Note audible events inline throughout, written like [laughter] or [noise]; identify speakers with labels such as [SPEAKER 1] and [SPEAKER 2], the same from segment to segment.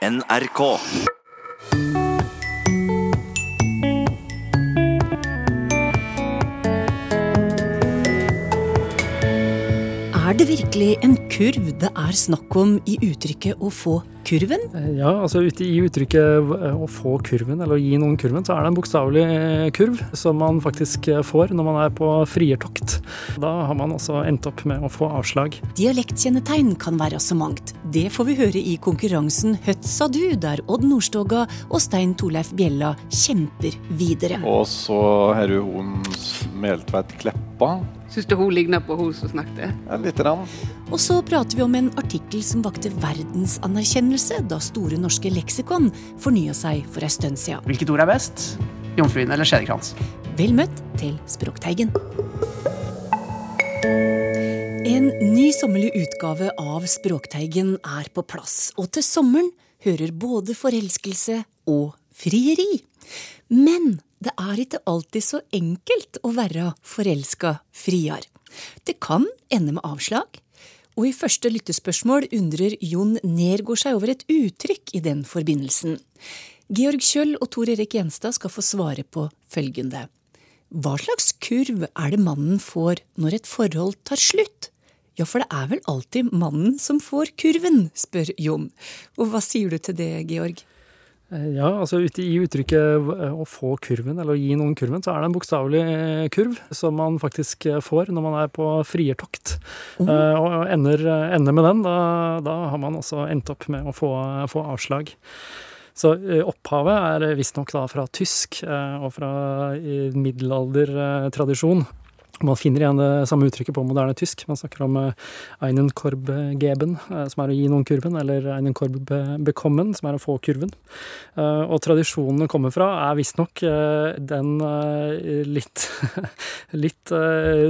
[SPEAKER 1] NRK.
[SPEAKER 2] Det virkelig en kurv det er snakk om i uttrykket 'å få kurven'?
[SPEAKER 3] Ja, altså ute i uttrykket eh, å få kurven, eller å gi noen kurven, så er det en bokstavelig eh, kurv som man faktisk eh, får når man er på friertokt. Da har man altså endt opp med å få avslag.
[SPEAKER 2] Dialektkjennetegn kan være så mangt. Det får vi høre i konkurransen Høtt sa du, der Odd Nordstoga og Stein Torleif Bjella kjemper videre.
[SPEAKER 4] Og så har du hun Meltveit Kleppa.
[SPEAKER 5] Syns du hun ligner på hun som snakket?
[SPEAKER 4] Ja, lite grann.
[SPEAKER 2] Og så prater vi om en artikkel som vakte verdensanerkjennelse da Store norske leksikon fornya seg for ei stund siden.
[SPEAKER 6] Hvilket ord er best? Jomfruen eller skjedekrans?
[SPEAKER 2] Vel møtt til Språkteigen. En ny sommerlig utgave av Språkteigen er på plass, og til sommeren hører både forelskelse og frieri. Men det er ikke alltid så enkelt å være forelska friar. Det kan ende med avslag. Og i første lyttespørsmål undrer Jon Nergård seg over et uttrykk i den forbindelsen. Georg Kjøll og Tor Erik Gjenstad skal få svare på følgende. Hva slags kurv er det mannen får når et forhold tar slutt? Ja, for det er vel alltid mannen som får kurven, spør Jon. Og hva sier du til det, Georg?
[SPEAKER 3] Eh, Ja, altså ute i uttrykket eh, å få kurven, eller å gi noen kurven, så er det en bokstavelig eh, kurv som man faktisk får når man er på friertokt. Eh, Og ender, ender med den, da, da har man også endt opp med å få, få avslag. Så opphavet er visstnok da fra tysk og fra middelaldertradisjon. Man finner igjen det samme uttrykket på moderne tysk. Man snakker om eh, einen korb geben, eh, som er å gi noen kurven, eller einen korb bekommen, som er å få kurven. Eh, Og tradisjonen det kommer fra, er visstnok den litt, [laughs] litt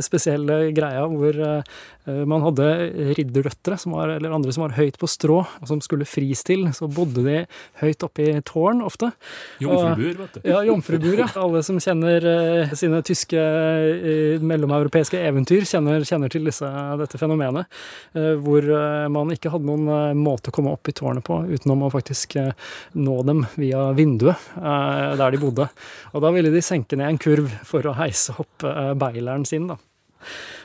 [SPEAKER 3] spesielle greia hvor man hadde ridderdøtre som var, eller andre som var høyt på strå, og som skulle fris til. Så bodde de høyt oppe i tårn ofte.
[SPEAKER 7] Jomfrubuer, vet du.
[SPEAKER 3] Ja, jomfrubuer, ja. Alle som kjenner uh, sine tyske uh, mellomeuropeiske eventyr, kjenner, kjenner til disse, dette fenomenet. Uh, hvor eh, man ikke hadde noen eh, måte å komme opp i tårnet på utenom å faktisk eh, nå dem via vinduet eh, der de bodde. Og da ville de senke ned en kurv for å heise opp eh, beileren sin, da.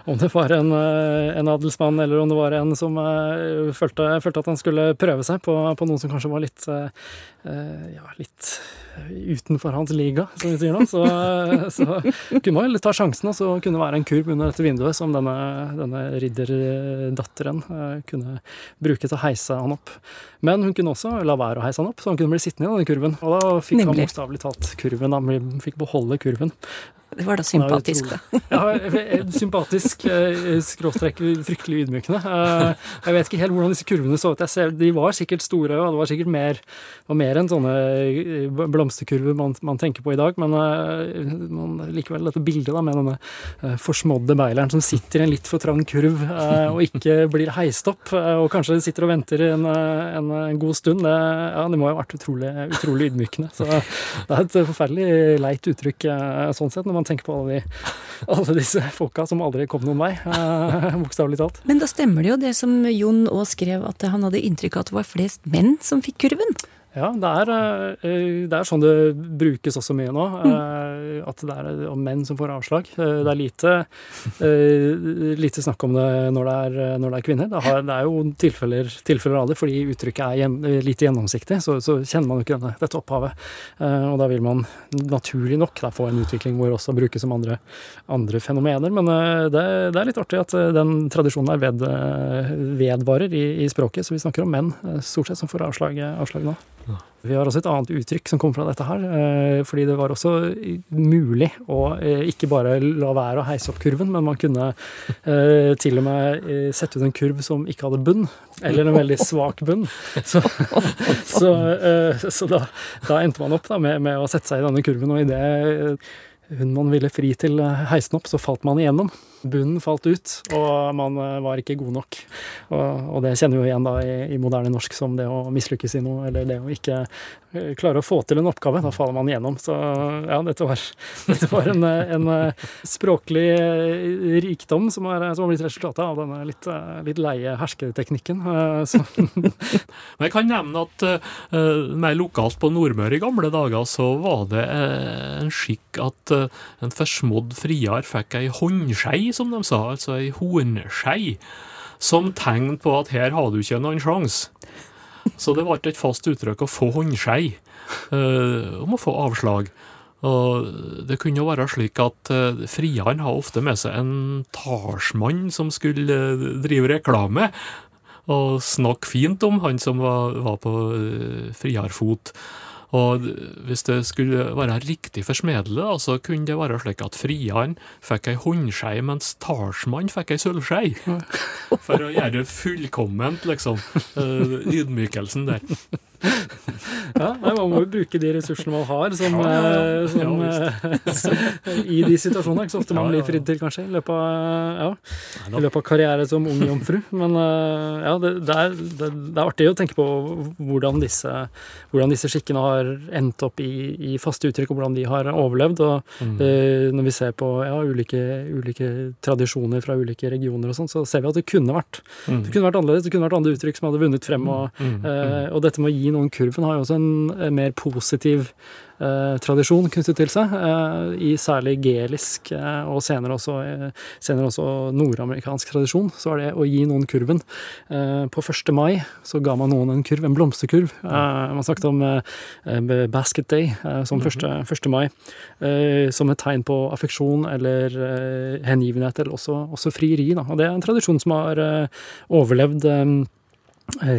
[SPEAKER 3] Om det var en, eh, en adelsmann, eller om det var en som eh, følte, følte at han skulle prøve seg på, på noen som kanskje var litt eh, ja, litt utenfor hans liga, som vi sier nå, så, så kunne man ta sjansen, og så kunne det være en kurv under dette vinduet som denne, denne ridderdatteren kunne bruke til å heise han opp. Men hun kunne også la være å heise han opp, så han kunne bli sittende i denne kurven. Og da fikk han
[SPEAKER 2] Nemlig.
[SPEAKER 3] bokstavelig talt kurven, han fikk beholde kurven.
[SPEAKER 2] Det var da sympatisk, da.
[SPEAKER 3] Ja, eh, sympatisk, skråstrekk skråstrek fryktelig ydmykende. Eh, Jeg vet ikke helt hvordan disse kurvene så ut. De var sikkert store, og det var sikkert mer, var mer enn sånne eh, blomsterkurver man, man tenker på i dag, men eh, man, likevel dette bildet da, med denne eh, forsmådde beileren som sitter i en litt for trang kurv eh, og ikke blir heist opp, eh, og kanskje sitter og venter en, eh, en, en god stund, det, ja, det må jo ha vært utrolig, utrolig ydmykende. Så det er et forferdelig leit uttrykk eh, sånn sett, når man tenker på alle, de, alle disse folka som aldri kom noen vei, eh, bokstavelig talt.
[SPEAKER 2] Men da stemmer det jo det som Jon òg skrev, at han hadde inntrykk av at det var flest menn som fikk kurven.
[SPEAKER 3] Ja, det er, eh, det er sånn det brukes også mye nå. eh, At det er om menn som får avslag. Eh, Det er lite, eh, lite snakk om det når det er, når det er kvinner. Det, har, det er jo tilfeller, tilfeller av det, fordi uttrykket er gjen, lite gjennomsiktig. Så, så kjenner man jo ikke denne, dette opphavet. Eh, Og da vil man naturlig nok da, få en utvikling hvor det også brukes som andre, andre fenomener. Men eh, det, det er litt artig at eh, den tradisjonen her ved, eh, vedvarer i, i språket. Så vi snakker om menn eh, stort sett som får avslag, avslag nå. Vi har også et annet uttrykk som kommer fra dette her. eh, Fordi det var også mulig å eh, ikke bare la være å heise opp kurven, men man kunne eh, til og med sette ut en kurv som ikke hadde bunn, eller en veldig svak bunn. Så, så, så da, da endte man opp da, med, med å sette seg i denne kurven, og idet hun man ville fri til heiste den opp, så falt man igjennom. Bunnen falt ut, og man eh, var ikke god nok. Og, og det kjenner vi igjen da i, i moderne norsk som det å mislykkes i noe, eller det å ikke eh, klare å få til en oppgave. Da faller man igjennom. Så ja, dette var, [laughs] dette var en, en, språklig rikdom som har, som har blitt resultatet av denne litt, litt leie hersketeknikken. [laughs]
[SPEAKER 1] Men jeg kan nevne at uh, mer lokalt på Nordmøre i gamle dager så var det uh, en skikk at uh, en forsmådd friar fikk ei håndskei, som de sa, altså ei hornskei, som tegn på at her har du ikke noen sjanse. Så det ble et fast uttrykk å få håndskei, uh, om å få avslag. Og det kunne jo være slik at uh, frieren har ofte med seg en talsmann som skulle uh, drive reklame, og snakke fint om han som var, var på friarfot. Og hvis det skulle være riktig forsmedlet, så kunne det være slik at frieren fikk ei håndskei, mens talsmannen fikk ei sølvskei. For å gjøre det fullkomment, liksom. Ydmykelsen der.
[SPEAKER 3] Ja, Man må jo bruke de ressursene man har, som, ja, som, ja, [laughs] i de situasjonene. Ikke så ofte man blir fridd til, kanskje, i løpet av, ja, i løpet av karriere som ung jomfru. Men ja, det, det, er, det, det, er, artig å tenke på hvordan disse, hvordan disse skikkene har endt opp i, i, faste uttrykk, og hvordan de har overlevd. og mm. uh, Når vi ser på ulike, ulike, tradisjoner fra ulike regioner, og sånn, så ser vi at det kunne vært mm. det kunne vært annerledes. Det kunne vært andre uttrykk som hadde vunnet frem. Og, uh, og dette med å gi noen kurven har jo også en mer positiv eh, tradisjon knyttet til seg, eh, i særlig gelisk eh, og senere også, eh, senere også nordamerikansk tradisjon. Så var det å gi noen kurven. Eh, på 1. mai så ga man noen en kurv, en blomsterkurv. Eh, man snakket om Basket Day som 1. Mhm. mai, som et tegn på affeksjon eller hengivenhet, eller også, også frieri. Da. Og det er en tradisjon som har overlevd Eh,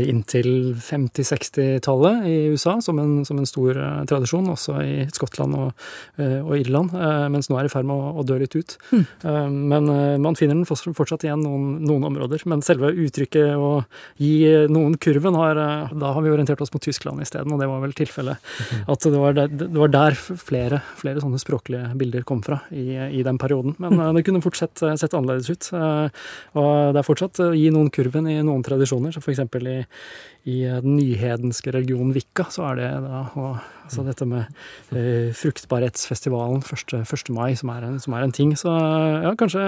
[SPEAKER 3] inntil 50-60-tallet i USA som en, som en stor uh, tradisjon, også i Skottland og, uh, og Irland, uh, mens nå er i ferd med å, å dø litt ut. Mm. men man finner den fortsatt igjen noen, noen, områder. Men selve uttrykket å gi noen kurven, har, da har vi orientert oss mot Tyskland isteden, og det var vel tilfellet. Mm. [laughs] At det var, der, det var der flere, flere, sånne språklige bilder kom fra i, i den perioden. Men det kunne fortsatt sett annerledes ut. og det er fortsatt å gi noen kurven i noen tradisjoner, som eksempel i, i den nyhedenske religionen Vikka, så er det da og, altså dette med eh, fruktbarhetsfestivalen 1. 1. mai, som er, en, som er, en, ting. Så ja, kanskje,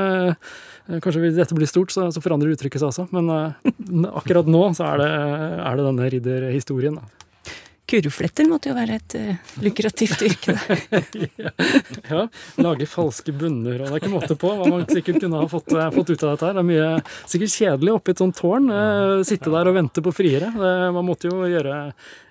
[SPEAKER 3] kanskje hvis dette blir stort, så, så forandrer uttrykket seg også. Men eh, akkurat nå så er det, er det denne ridderhistorien. da.
[SPEAKER 2] Kurvfletter måtte jo være et uh, lukrativt yrke.
[SPEAKER 3] ja, [laughs] ja, lage falske bunner, og det er ikke måte på hva man sikkert kunne ha fått, uh, fått ut av dette. her. Det er mye sikkert kjedelig oppi et sånt tårn. Uh, sitte der og vente på friere. Det, man måtte jo gjøre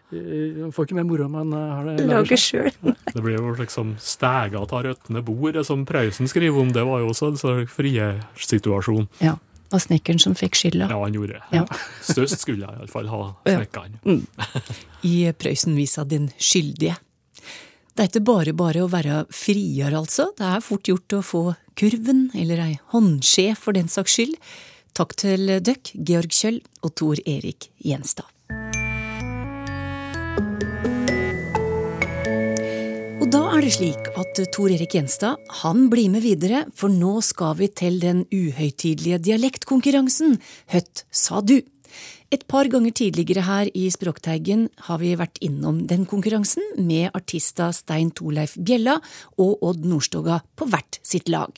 [SPEAKER 3] man får ikke mer moro om man har det
[SPEAKER 2] lager sjøl.
[SPEAKER 1] Det blir jo liksom stæga av røttene bord, som Prøysen skriver om. Det var jo også en frie situasjon.
[SPEAKER 2] Ja var snekkeren som fikk skylda.
[SPEAKER 1] Ja, han gjorde det. Ja. [laughs] Størst skulle jeg iallfall ha snekkeren. Ja. Mm. [laughs]
[SPEAKER 2] I Prøysen-visa Den skyldige. Det er ikke bare bare å være frier, altså. Det er fort gjort å få kurven, eller ei håndskje for den saks skyld. Takk til døkk, Georg Kjøll og Tor Erik Gjenstad. Er det slik at Tor Erik Gjenstad han blir med videre, for nå skal vi til den uhøytidelige dialektkonkurransen Høtt sa du? Et par ganger tidligere her i Språkteigen har vi vært innom den konkurransen med artista Stein Torleif Bjella og Odd Nordstoga på hvert sitt lag.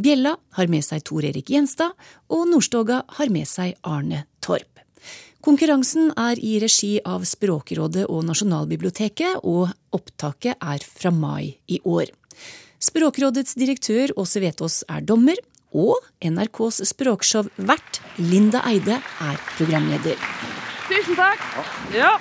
[SPEAKER 2] Bjella har med seg Tor Erik Gjenstad, og Nordstoga har med seg Arne Torp. Konkurransen er i regi av Språkrådet og Nasjonalbiblioteket, og opptaket er fra mai i år. Språkrådets direktør Åse Vetås er dommer, og NRKs språkshow-vert Linda Eide er programleder.
[SPEAKER 5] Tusen takk. Ja.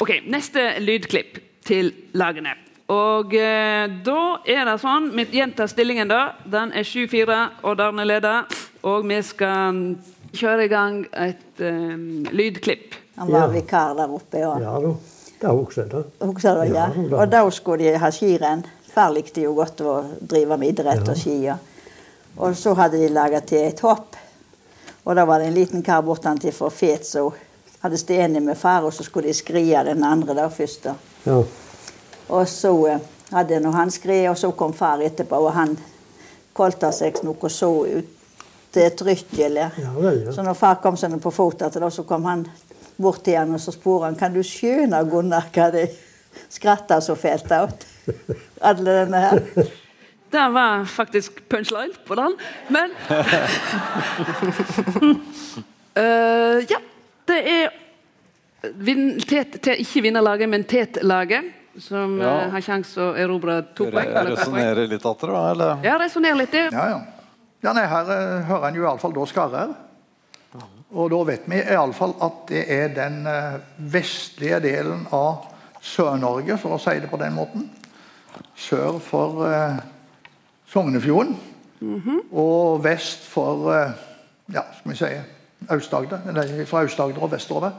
[SPEAKER 5] Ok, neste lydklipp til lagene. Og eh, da er det sånn Vi gjentar stillingen, da. Den er 7-4, og er leder. Og vi skal kjøre i gang et um, lydklipp.
[SPEAKER 7] Han var ja. vikar der oppe. Ja,
[SPEAKER 8] ja da. Det husker jeg.
[SPEAKER 7] Husker du, ja. ja. Og da skulle de ha skirenn. Far likte jo godt å drive med idrett og ski. Og så hadde de laga til et hopp. Og da var det en liten kar bortenfor for fet som hadde stått med far, og så skulle de skrie den andre der først. da. Ja. Og så uh, hadde nå han skrevet, og så kom far etterpå, og han kolta seg noe så ut til et ryttel. ja.
[SPEAKER 8] Ja vel, ja.
[SPEAKER 7] Så når far kom seg på fot det, så kom han bort til han og så spurte han, kan du skjønne Gunnar hva de skratta så fælt av. [laughs] Alle denne her.
[SPEAKER 5] Det var faktisk punchline på den, men uh, [laughs] Ja, det er vin, tet, te, ikke vinnerlaget, men tetlaget som
[SPEAKER 4] Ja.
[SPEAKER 5] eh, har sjanse å erobre to poeng. eller
[SPEAKER 4] resonnerer litt atter, da? Eller?
[SPEAKER 5] Ja, resonner litt. det.
[SPEAKER 9] Ja, ja. Ja nei, her eh, hører en jo iallfall da skarrer. Og da vet vi iallfall at det er den eh, vestlige delen av Sør-Norge, for å si det på den måten. Sør for eh, Sognefjorden. Og vest for eh, ja, skal vi si Aust-Agder. Fra Aust-Agder og vestover.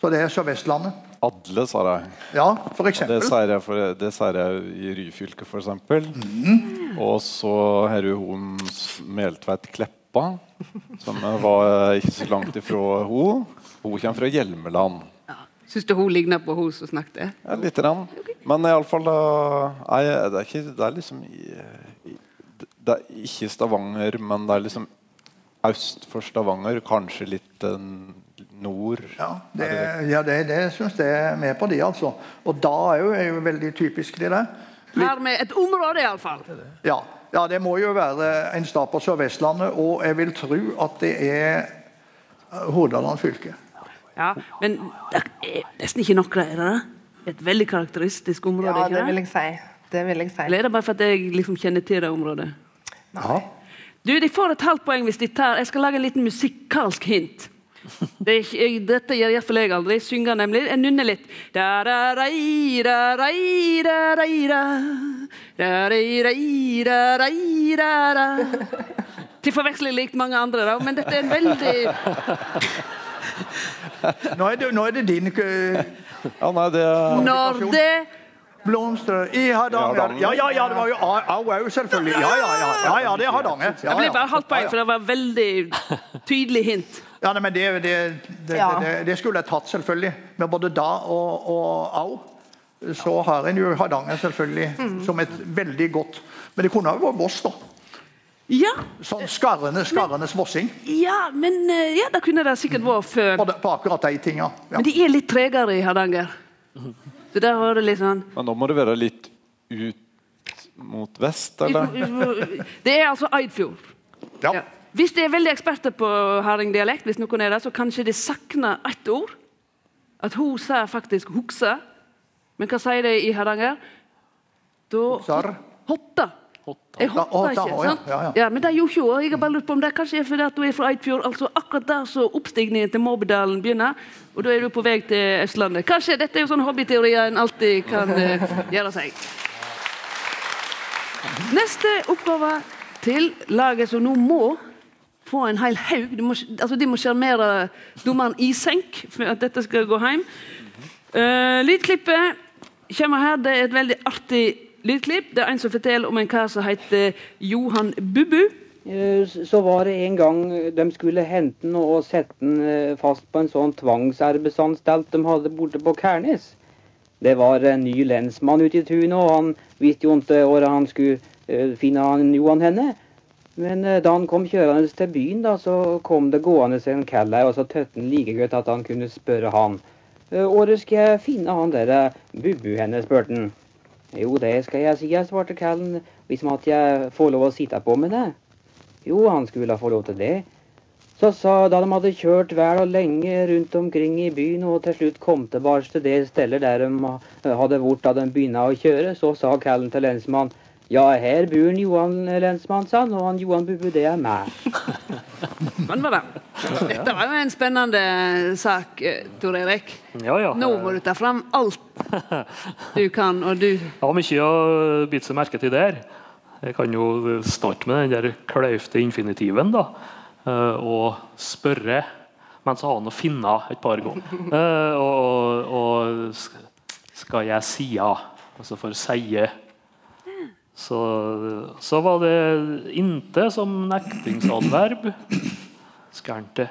[SPEAKER 9] Så det er Sør-Vestlandet.
[SPEAKER 4] Adle, sa jeg.
[SPEAKER 9] Ja, for
[SPEAKER 4] Det
[SPEAKER 9] eksempel.
[SPEAKER 4] sier jeg, for, det sier jeg i Ryfylke, f.eks.
[SPEAKER 9] Mm.
[SPEAKER 4] Og så har du hun Meltveit Kleppa, som var ikke så langt ifra hun. Hun kommer fra Hjelmeland.
[SPEAKER 5] Syns du hun ligner på hun som snakket?
[SPEAKER 4] Ja, Lite grann. Men iallfall det er ikke Det er liksom Det er ikke Stavanger, men det er liksom øst for Stavanger. Kanskje litt eh, nord.
[SPEAKER 9] Ja, det, ja, det, det syns jeg er med på, de, altså. Og da er jo, er jo veldig typisk de der.
[SPEAKER 5] Her med et område, iallfall.
[SPEAKER 9] Ja, ja, det må jo være en stad på Sør-Vestlandet, og jeg vil tro at det er eh, Hordaland fylke.
[SPEAKER 5] Ja, men det er nesten ikke nok, er det det? Et veldig karakteristisk område?
[SPEAKER 10] Ja, det vil jeg si. Det vil jeg si.
[SPEAKER 5] Eller er det bare for at jeg liksom kjenner til det området?
[SPEAKER 9] Nei.
[SPEAKER 5] Du, De får et halvt poeng hvis de tar Jeg skal lage en liten musikalsk hint. Det er ikke, jeg, dette gjør iallfall jeg aldri. Synger nemlig. Jeg nynner litt. Til forveksling likt mange andre, da, men dette er en veldig
[SPEAKER 9] Nå, er det, nå er det din eh,
[SPEAKER 4] Ja, nei, det
[SPEAKER 5] Når det
[SPEAKER 9] blomstrer i Hardanger. Ja, ja, ja, det var jo au, au, selvfølgelig. Ja, ja, ja, ja, ja det er Hardanger. Ja,
[SPEAKER 5] Det blir bare halvt poeng, for det var veldig tydelig hint.
[SPEAKER 9] Ja, nei, men det, det, det,
[SPEAKER 10] Ja.
[SPEAKER 9] det, det skulle jeg tatt, selvfølgelig. Men både da og, og au så har en jo Hardanger selvfølgelig som et veldig godt Men det kunne jo vært Voss, da.
[SPEAKER 5] Ja,
[SPEAKER 9] Sånn skarrende, skarrende vossing
[SPEAKER 5] ja men eh, ja, det kunne det sikkert vært før.
[SPEAKER 9] på, på akkurat de tinga. Ja.
[SPEAKER 5] Men de er litt tregere i Hardanger. Så der var det litt sånn
[SPEAKER 4] Men nå må det være litt ut mot vest, eller?
[SPEAKER 5] Det er altså Eidfjord.
[SPEAKER 9] Ja.
[SPEAKER 5] Ja. Hvis de er veldig eksperter på hardingdialekt, hvis noen er det, så kanskje de sakner ett ord. At hun sa faktisk 'hukse'. Men hva sier de i Hardanger? Da. Hotta. Jeg hotta
[SPEAKER 9] hotta,
[SPEAKER 5] ikke.
[SPEAKER 9] ja,
[SPEAKER 5] sant?
[SPEAKER 9] ja, ja.
[SPEAKER 5] men det gjorde ikke hun. Jeg har bare lurt på om det kanskje er fordi at hun er fra Eidfjord. Altså akkurat der så oppstigningen til Mobbedalen begynner. Og da er du på vei til Østlandet. Kanskje dette er jo sånn hobbyteorier en alltid kan eh, [laughs] gjøre seg. Neste oppgave til laget som nå må få en hel haug. De må, altså de må sjarmere dommeren i senk for at dette skal gå hjem. Uh, lydklippet kommer her. Det er et veldig artig lydklipp. Det er en som forteller om en kar som heter Johan Bubu.
[SPEAKER 11] Eh, Så var det en gang de skulle hente den og sette den eh, fast på en sånn tvangsarbeidsanstalt de hadde borte på Kærnes. Det var en ny lensmann ute i tunet, og han visste jo ikke hvor han skulle finne han Johan henne. Men eh, da han kom kjørende til byen, da, så kom det gående en kall her, og så tøtte han like godt at han kunne spørre han. Eh, Hvor skal jeg finne han der eh, Bubu henne, spurte han. Jo, det skal jeg si, svarte kallen, hvis at jeg får lov å sitte på med det. Jo, han skulle få lov til det. Så sa da de hadde kjørt vel og lenge rundt omkring i byen, og til slutt kom tilbake til det stedet der de hadde vært da de begynte å kjøre, så sa kallen til lensmann ja, her bor en Johan lensmann, sa han, og han Johan Bubu, det er meg. [laughs]
[SPEAKER 5] Sånn var det. Dette var jo en spennende sak, eh, Tor Erik.
[SPEAKER 1] Ja, ja.
[SPEAKER 5] Nå må du ta fram alt du kan, og du
[SPEAKER 1] Jeg har mye å bite seg merke til der. Jeg kan jo starte med den der kløyfte infinitiven da, eh, og spørre mens jeg har noe å finne et par ganger. Og, og, og skal jeg si ja? Altså for sie. Så, så var det inte som nektingsadverb. Skærnte.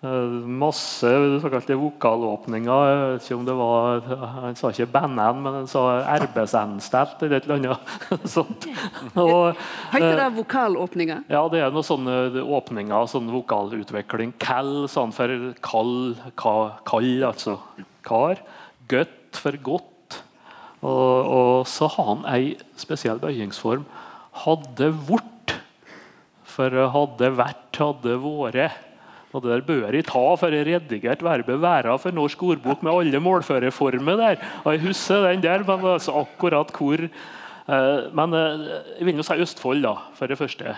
[SPEAKER 1] Eh, masse såkalte vokalåpninger. Jeg vet ikke om det var Han sa ikke Bannan, men han sa RBSN-stelt eller et eller annet [laughs] sånt. Og,
[SPEAKER 5] Heter det
[SPEAKER 1] eh,
[SPEAKER 5] vokalåpninger?
[SPEAKER 1] ja, det er noen sånne åpninger, sånn vokalutvikling. Kall, sånn for kall, ka, kall altså kar. Godt for godt. Og, og så har han ei spesiell bøyingsform. Hadde vort. For hadde vært, hadde vært. Og det der bør jeg ta for jeg redigerte verbet 'være' for norsk ordbok med alle målførerformer der. Og jeg husker den der, men altså akkurat hvor eh, Men eh, jeg vil jo si Østfold, da, for det første.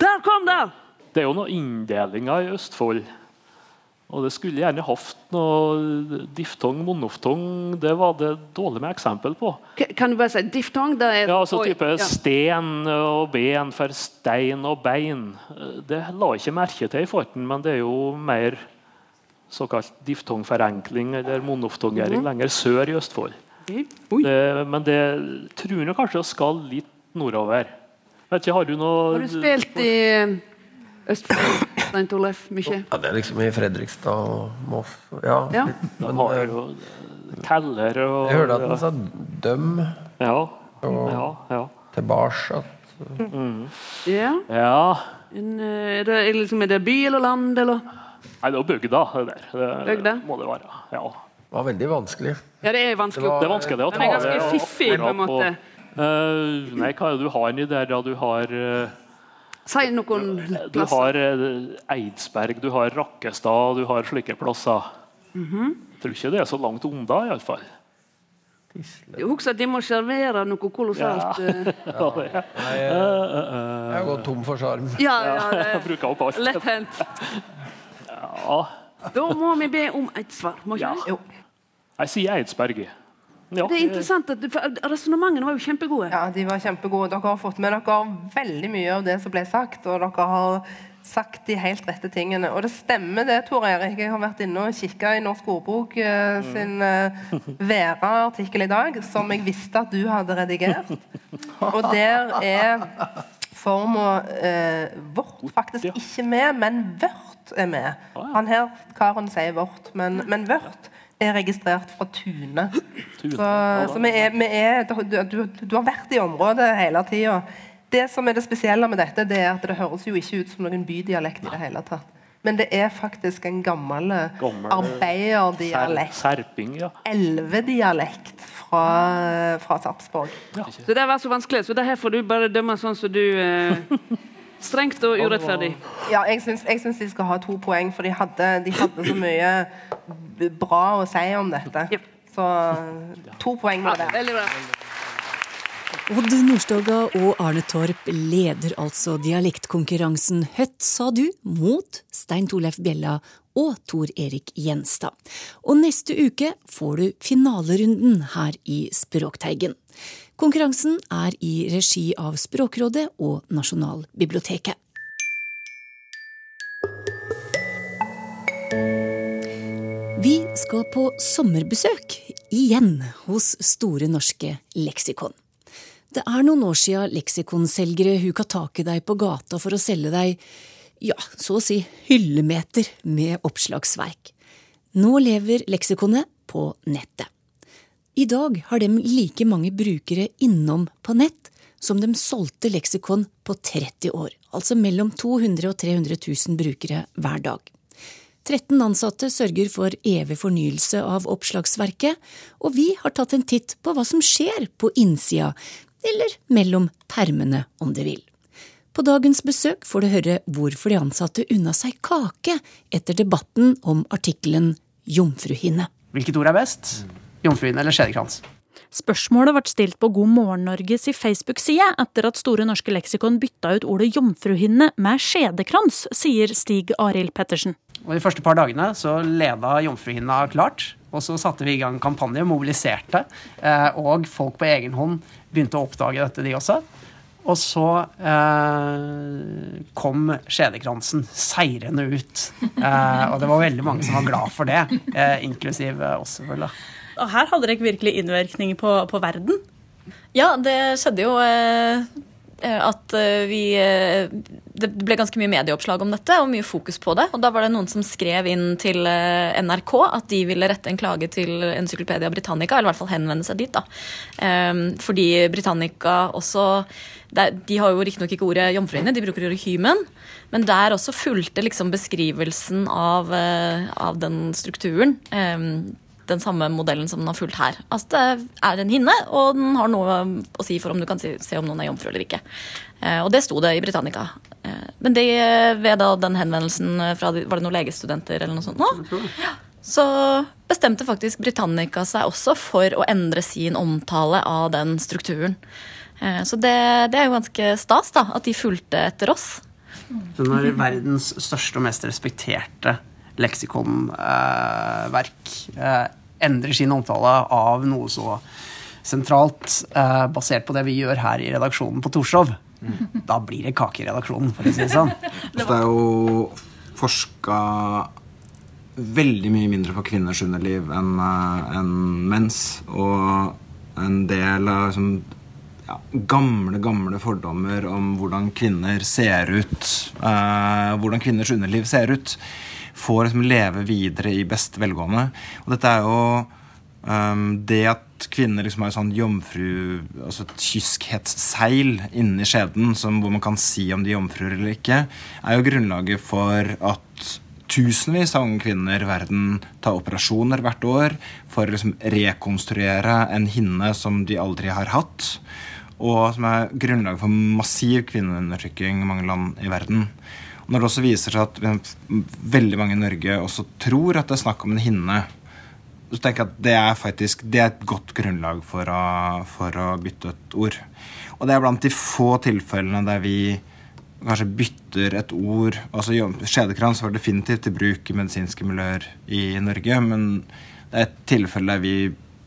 [SPEAKER 5] Der kom det!
[SPEAKER 1] Det er jo noen inndelinger i Østfold. Og det skulle gjerne hatt noe diftong, monoftong. Det var det dårlig med eksempel på.
[SPEAKER 5] Kan du bare si diftong? Det er
[SPEAKER 1] Ja, altså
[SPEAKER 5] Oi,
[SPEAKER 1] type
[SPEAKER 5] ja.
[SPEAKER 1] sten og ben for stein og bein. Det la jeg ikke merke til i farten, men det er jo mer såkalt diftongforenkling eller monoftongering
[SPEAKER 5] Mhm.
[SPEAKER 1] lenger sør i Østfold. Det, men det tror jeg kanskje skal litt nordover. Vet ikke, har du noe
[SPEAKER 5] Har du spilt i Østfold, Stein Torleif, mye?
[SPEAKER 12] Ja, det er liksom i Fredrikstad og Moss. Ja.
[SPEAKER 5] Ja.
[SPEAKER 12] men,
[SPEAKER 1] har jo teller og
[SPEAKER 12] jeg hørte at han sa 'døm'
[SPEAKER 1] Ja.
[SPEAKER 12] og
[SPEAKER 1] Ja. ja.
[SPEAKER 12] 'tilbake'.
[SPEAKER 5] Ja.
[SPEAKER 1] ja.
[SPEAKER 5] En, eh, er, det, er, liksom, er det by eller land, eller?
[SPEAKER 1] Nei, det var bygda, det der. Det
[SPEAKER 5] Bygda?
[SPEAKER 1] må det være. Ja.
[SPEAKER 12] Det var veldig vanskelig.
[SPEAKER 5] Ja, det er vanskelig.
[SPEAKER 1] Det er vanskelig å ta
[SPEAKER 5] Den er ganske
[SPEAKER 1] det
[SPEAKER 5] fiffig, på en.
[SPEAKER 1] Eh, nei, hva er det du har inni der? da? Du har eh,
[SPEAKER 5] Si noen
[SPEAKER 1] Du har eh, Eidsberg, du har Rakkestad, du har slike plasser.
[SPEAKER 5] Mhm.
[SPEAKER 1] Jeg tror ikke det er så langt unna, iallfall.
[SPEAKER 5] Husk at de må servere noe kolossalt.
[SPEAKER 1] Ja. [laughs] Ja. er-
[SPEAKER 12] Nei,
[SPEAKER 1] Eh, eh,
[SPEAKER 12] Jeg har gått tom for sjarm.
[SPEAKER 5] Ja, ja, [laughs]
[SPEAKER 1] Jeg bruker opp alt.
[SPEAKER 5] lett hendt.
[SPEAKER 1] Ja.
[SPEAKER 5] Da må vi be om et svar. Må ikke ja. Jo.
[SPEAKER 1] Jeg sier Eidsberg. Ja,
[SPEAKER 5] Det er interessant at Resonnementene var jo kjempegode.
[SPEAKER 10] Ja, de var kjempegode. Dere har fått med dere veldig mye av det som ble sagt, og dere har sagt de helt rette tingene. Og det stemmer det, Tor Erik. Jeg har vært inne og kikka i Norsk ordbok eh, sin eh, Vera-artikkel i dag, som jeg visste at du hadde redigert. Og der er forma eh, vårt faktisk ikke med, men vørt er med. Han her karen sier vårt, men, men vørt er registrert fra Tune. Så, så vi er, vi er, du, du, du har vært i området hele tida. Det som er det spesielle med dette, det er at det høres jo ikke ut som noen bydialekt i det hele tatt. Men det er faktisk en gammel
[SPEAKER 1] Gammel,
[SPEAKER 10] arbeiderdialekt.
[SPEAKER 1] Serping, ja.
[SPEAKER 10] Elvedialekt fra, fra Sarpsborg.
[SPEAKER 5] Så det var så vanskelig, så det her får du bare dømme sånn som du eh, [laughs] Strengt og urettferdig.
[SPEAKER 10] Ja, jeg syns, jeg syns de skal ha to poeng, for de hadde, de hadde så mye bra å si om dette. Så to poeng med det.
[SPEAKER 5] Veldig bra.
[SPEAKER 2] Odd Nordstoga og Arne Torp leder altså dialektkonkurransen Høtt sa du mot Stein Torleif Bjella og Tor Erik Gjenstad. Og neste uke får du finalerunden her i Språkteigen. Konkurransen er i regi av Språkrådet og Nasjonalbiblioteket. Vi skal på sommerbesøk igjen hos Store norske leksikon. Det er noen år siden leksikonselgere huka tak i deg på gata for å selge deg, ja, så å si hyllemeter med oppslagsverk. Nå lever leksikonet på nettet. I dag har de like mange brukere innom på nett som de solgte leksikon på 30 år, altså mellom 200 og 300 000 brukere hver dag. 13 ansatte sørger for evig fornyelse av oppslagsverket, og vi har tatt en titt på hva som skjer på innsida, eller mellom permene om du vil. På dagens besøk får du høre hvorfor de ansatte unna seg kake etter debatten om artikkelen Jomfruhinne.
[SPEAKER 6] Hvilket ord er best? Jomfruhinne eller skjedekrans?
[SPEAKER 13] Spørsmålet ble stilt på God morgen Norges i Facebook-side etter at Store norske leksikon bytta ut ordet jomfruhinne med skjedekrans, sier Stig Arild Pettersen.
[SPEAKER 6] Og De første par dagene så leda Jomfruhinna klart. Og så satte vi i gang kampanje, mobiliserte. eh, Og folk på egen hånd begynte å oppdage dette, de også. Og så eh, kom skjedekransen seirende ut. Eh, og det var veldig mange som var glad for det, eh, inklusiv oss, selvfølgelig.
[SPEAKER 13] Og her hadde dere virkelig innvirkning på, på verden.
[SPEAKER 14] Ja, det skjedde jo eh, eh, at eh, vi eh, Det ble ganske mye medieoppslag om dette og mye fokus på det. Og da var det noen som skrev inn til eh, NRK at de ville rette en klage til Encyklopedia Britannica, eller i hvert fall henvende seg dit. da. Fordi Britannica også De har jo riktignok ikke ordet jomfruhinne, de bruker ordet hymen. Men der også fulgte liksom beskrivelsen av, av den strukturen. Eh, den samme modellen som den har fulgt her. Altså Det er en hinne, og den har noe å si for om du kan se om noen er jomfru eller ikke. Eh, Og det sto det i Britannica. Eh, Men det, ved da den henvendelsen fra Var det noen legestudenter eller noe sånt nå? Så bestemte faktisk Britannica seg også for å endre sin omtale av den strukturen. Eh, Så det, det er jo ganske stas, da, at de fulgte etter oss.
[SPEAKER 6] Så når verdens største og mest respekterte leksikonverk eh, endrer sin omtale av noe så sentralt, eh, basert på det vi gjør her i redaksjonen på Torshov, da blir det kake i redaksjonen, for å si det sånn. [laughs]
[SPEAKER 15] Så det er jo forska veldig mye mindre på kvinners underliv enn en enn menns. Og en del av liksom, ja, gamle, gamle fordommer om hvordan kvinner ser ut, eh, hvordan kvinners underliv ser ut, får liksom leve videre i beste velgående. Og dette er jo um, det at kvinner liksom har sånn jomfru, altså et kyskhetsseil inni skjeden som, hvor man kan si om de er jomfruer eller ikke, er jo grunnlaget for at tusenvis av unge kvinner i verden tar operasjoner hvert år for å liksom rekonstruere en hinne som de aldri har hatt. Og som er grunnlaget for massiv kvinneundertrykking i mange land i verden. Når det også viser seg at veldig mange i Norge også tror at det er snakk om en hinne, så tenker jeg at det er faktisk det er et godt grunnlag for å, for å bytte et ord. Og det er blant de få tilfellene der vi kanskje bytter et ord altså Skjedekrans var definitivt til bruk i medisinske miljøer i Norge, men det er et tilfelle der vi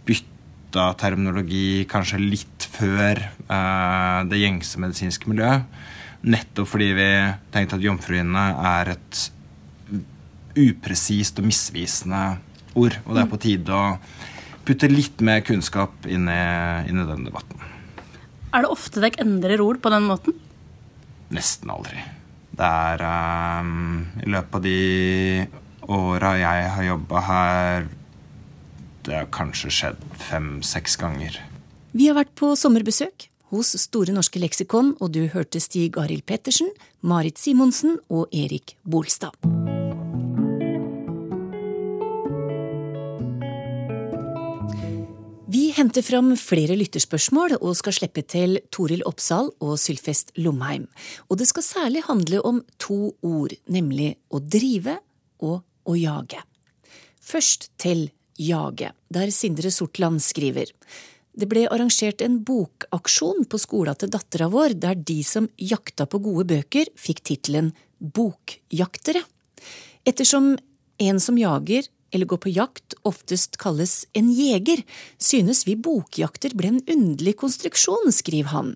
[SPEAKER 15] bytta terminologi kanskje litt før eh, det gjengse medisinske miljøet. Nettopp fordi vi tenkte at jomfruhinne er et upresist og misvisende ord. Og det er på tide å putte litt mer kunnskap inn i, inn i den debatten.
[SPEAKER 13] Er det ofte dere endrer ord på den måten?
[SPEAKER 15] Nesten aldri. Det er um, I løpet av de åra jeg har jobba her Det har kanskje skjedd fem-seks ganger.
[SPEAKER 2] Vi har vært på sommerbesøk hos Store norske leksikon, og du hørte Stig Arild Pettersen, Marit Simonsen og Erik Bolstad. Vi henter fram flere lytterspørsmål og skal slippe til Toril Oppsal og Sylfest Lomheim. Og det skal særlig handle om to ord, nemlig å drive og å jage. Først til jage, der Sindre Sortland skriver. Det ble arrangert en bokaksjon på skolen til dattera vår, der de som jakta på gode bøker, fikk tittelen Bokjaktere. Ettersom en som jager eller går på jakt oftest kalles en jeger, synes vi bokjakter ble en underlig konstruksjon, skriver han.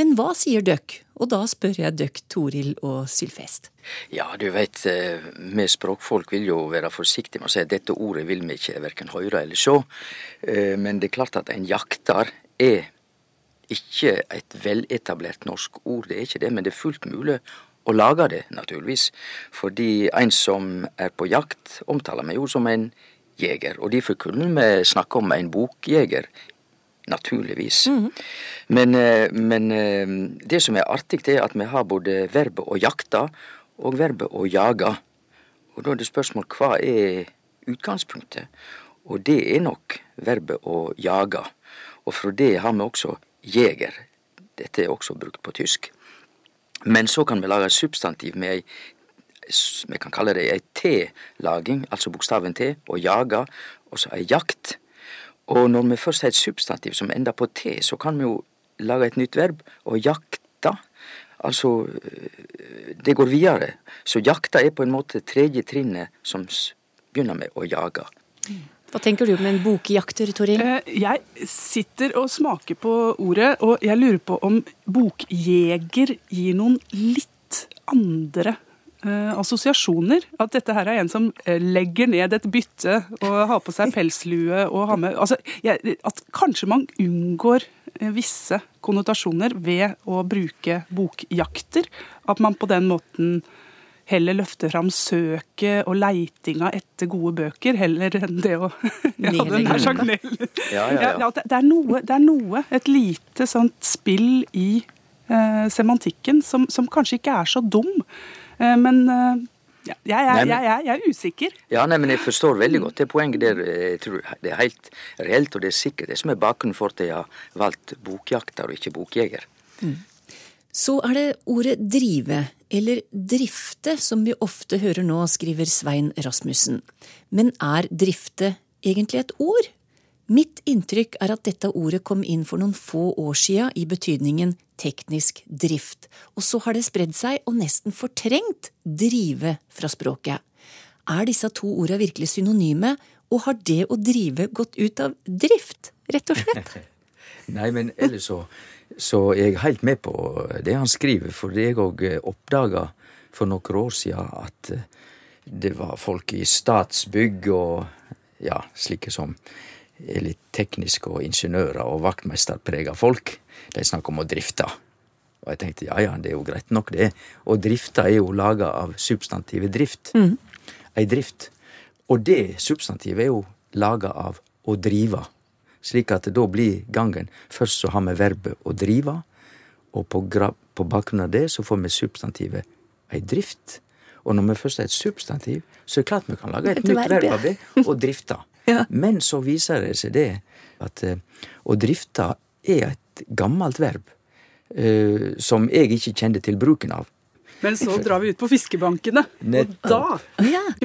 [SPEAKER 2] Men hva sier døkk? Og da spør jeg døkk Toril og Sylfest.
[SPEAKER 16] Ja, du veit, vi språkfolk vil jo være forsiktige med å si at dette ordet vil vi ikke verken høre eller se. Men det er klart at en jakter er ikke et veletablert norsk ord, det er ikke det. Men det er fullt mulig å lage det, naturligvis. Fordi en som er på jakt, omtaler vi jo som en jeger. Og derfor kunne vi snakke om en bokjeger. Naturligvis. Mm. Men, men, det som er artig, det er at vi har både verbet å jakte og verbet å jage. Og da er det spørsmål hva er utgangspunktet? Og det er nok verbet å jage. Og fra det har vi også jeger. Dette er også brukt på tysk. Men så kan vi lage substantiv med ei vi kan kalle det ei T-laging, altså bokstaven T, og jaga, og så ei jakt. Og når vi først har et substantiv som ender på T, så kan vi jo lage et nytt verb, og jakta. Altså, det går videre. Så jakta er på en måte tredje trinnet som begynner med å jage.
[SPEAKER 2] Hva tenker du om en bokjakter, Toril?
[SPEAKER 17] Jeg sitter og smaker på ordet, og jeg lurer på om bokjeger gir noen litt andre assosiasjoner. At dette her er en som legger ned et bytte og har på seg pelslue og har med altså, jeg, At kanskje man unngår eh, visse konnotasjoner ved å bruke bokjakter. At man på den måten heller løfter fram søket og leitinga etter gode bøker, heller enn det å. [laughs]
[SPEAKER 16] Ja, ja, ja.
[SPEAKER 17] Det, er noe, det er noe, et lite sånt spill i eh, semantikken, som, som kanskje ikke er så dum. Eh, men eh, ja, jeg, jeg, jeg, jeg, jeg er usikker.
[SPEAKER 16] Ja, nei, men Jeg forstår veldig godt det poenget der. Jeg tror det er helt reelt, og det er sikkert det som er bakgrunnen for at jeg har valgt bokjakter og ikke bokjeger.
[SPEAKER 2] Så er det ordet drive, eller drifte, som vi ofte hører nå, skriver Svein Rasmussen. Men er drifte egentlig et ord? Mitt inntrykk er at dette ordet kom inn for noen få år sia i betydningen teknisk drift, og så har det spredd seg og nesten fortrengt drive fra språket. Er disse to orda virkelig synonyme, og har det å drive gått ut av drift, rett og slett? [laughs]
[SPEAKER 16] Nei, men ellers så, så er jeg helt med på det han skriver, for det jeg òg oppdaga for noen år siden at eh, det var folk i Statsbygg og ja, slike som litt tekniske og ingeniører og vaktmesterprega folk. De snakker om å drifte. Og jeg tenkte ja ja, det er jo greit nok, det. Og drifta er jo laga av substantivet drift. Ei drift. Og det substantivet er jo laga av å drive. Slik at da blir gangen Først så har vi verbet å drive, og på, på bakgrunn av det så får vi substantivet ei drift. Og når vi først har et substantiv, så er det klart vi kan lage et
[SPEAKER 2] Et
[SPEAKER 16] nytt
[SPEAKER 2] verb,
[SPEAKER 16] verb av det, og drifte. Men så viser det seg det at eh, å drifte er et gammelt verb uh, som jeg ikke kjente til bruken av.
[SPEAKER 17] Men så drar vi ut på fiskebankene. Og da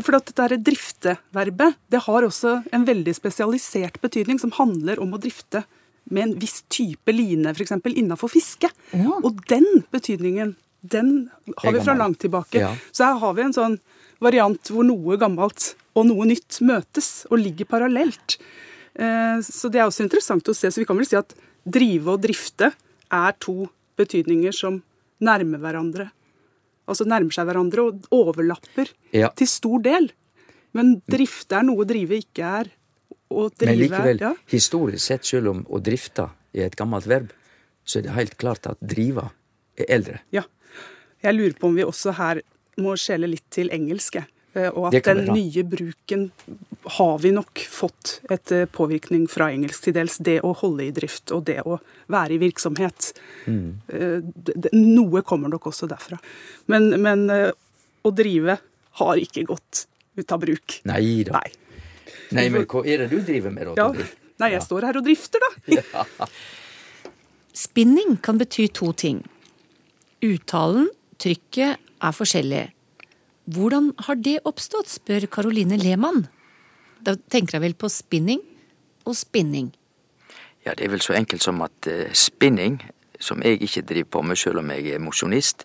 [SPEAKER 17] For at dette drifteverbet det har også en veldig spesialisert betydning som handler om å drifte med en viss type line, f.eks. innafor fiske. Og den betydningen, den har vi fra langt tilbake.
[SPEAKER 18] Ja.
[SPEAKER 17] Så her har vi en sånn variant hvor noe gammelt og noe nytt møtes og ligger parallelt. Eh, Så det er også interessant å se. Så vi kan vel si at drive og drifte er to betydninger som nærmer hverandre. Altså nærmer seg hverandre og overlapper
[SPEAKER 16] Ja.
[SPEAKER 17] til stor del. Men drifte er noe drive ikke er. Å drive
[SPEAKER 16] Men likevel,
[SPEAKER 17] ja.
[SPEAKER 16] historisk sett, selv om å drifte er et gammelt verb, så er det helt klart at drive er eldre.
[SPEAKER 17] ja. Jeg lurer på om vi også her må skjele litt til engelske. Eh, Og at den nye bruken har vi nok fått etter påvirkning fra engelsk til dels. Det å holde i drift og det å være i virksomhet.
[SPEAKER 16] Mm.
[SPEAKER 17] Eh, Noe kommer nok også derfra. Men, men eh, å drive har ikke gått ut av bruk.
[SPEAKER 16] Nei da. Nei. men hva er det du driver med, da?
[SPEAKER 17] Ja. Nei, jeg står her og drifter, da. [laughs]
[SPEAKER 16] Ja.
[SPEAKER 2] Spinning kan bety to ting. Uttalen, trykket, er forskjellig. Hvordan har det oppstått, spør Caroline Lehmann. Da tenker jeg vel på spinning og spinning.
[SPEAKER 16] Ja, det er vel så enkelt som at eh, spinning, som jeg ikke driver på med selv om jeg er mosjonist,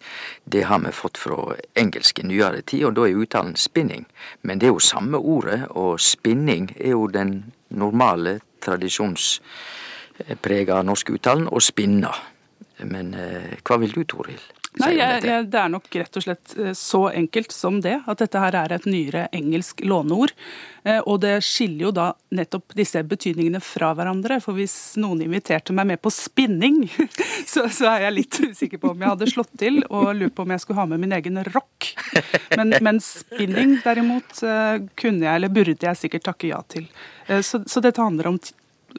[SPEAKER 16] det har vi fått fra engelsk i nyere tid, og da er uttalen spinning. Men det er jo samme ordet, og spinning er jo den normale, tradisjonsprega norske uttalen, og spinna. Men eh, hva vil du, Toril?
[SPEAKER 17] Nei, jeg, jeg, Det er nok rett og slett eh, så enkelt som det, at dette her er et nyere engelsk låneord. Eh, Og det skiller jo da nettopp disse betydningene fra hverandre. For hvis noen inviterte meg med på spinning, [laughs] så, så er jeg litt usikker på om jeg hadde slått til, og lurt på om jeg skulle ha med min egen rock. Men, men spinning derimot eh, kunne jeg, eller burde jeg sikkert takke ja til. Så, så dette handler om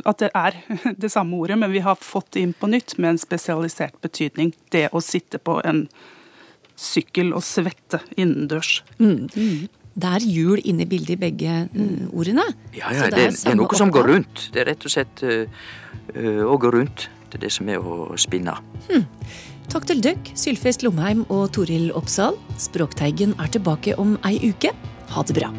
[SPEAKER 17] at det er [laughs] det samme ordet, men vi har fått det inn på nytt med en spesialisert betydning. Det å sitte på en sykkel og svette innendørs.
[SPEAKER 2] Mm. Det er hjul inne i bildet i begge mm, ordene.
[SPEAKER 16] Ja, ja, det, det er noe som går rundt. Det er rett og slett uh, uh, å gå rundt. Det er det som er å spinne.
[SPEAKER 2] Takk til døkk, Sylfest Lomheim og Toril Oppsal. Språkteigen er tilbake om ei uke. Ha det bra.